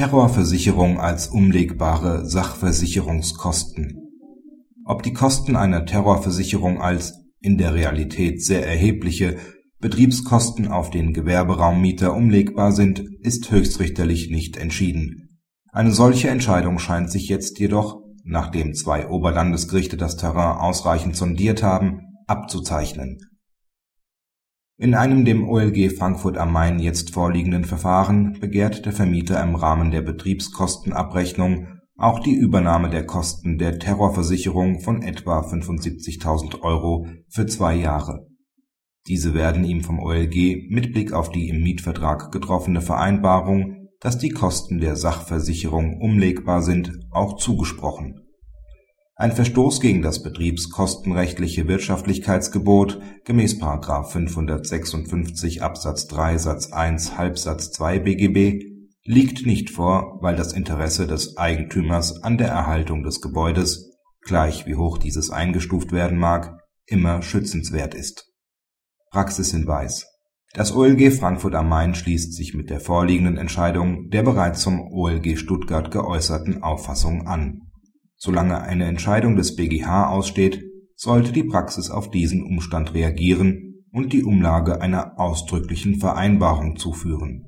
Terrorversicherung als umlegbare Sachversicherungskosten Ob die Kosten einer Terrorversicherung als (in der Realität sehr erhebliche) Betriebskosten auf den Gewerberaummieter umlegbar sind, ist höchstrichterlich nicht entschieden. Eine solche Entscheidung scheint sich jetzt jedoch, nachdem zwei Oberlandesgerichte das Terrain ausreichend sondiert haben, abzuzeichnen. In einem dem OLG Frankfurt am Main jetzt vorliegenden Verfahren begehrt der Vermieter im Rahmen der Betriebskostenabrechnung auch die Übernahme der Kosten der Terrorversicherung von etwa 75.000 Euro für zwei Jahre. Diese werden ihm vom OLG mit Blick auf die im Mietvertrag getroffene Vereinbarung, dass die Kosten der Sachversicherung umlegbar sind, auch zugesprochen. Ein Verstoß gegen das betriebskostenrechtliche Wirtschaftlichkeitsgebot gemäß § 556 Absatz 3 Satz 1 Halbsatz 2 BGB liegt nicht vor, weil das Interesse des Eigentümers an der Erhaltung des Gebäudes, gleich wie hoch dieses eingestuft werden mag, immer schützenswert ist. Praxishinweis Das OLG Frankfurt am Main schließt sich mit der vorliegenden Entscheidung der bereits zum OLG Stuttgart geäußerten Auffassung an. Solange eine Entscheidung des BGH aussteht, sollte die Praxis auf diesen Umstand reagieren und die Umlage einer ausdrücklichen Vereinbarung zuführen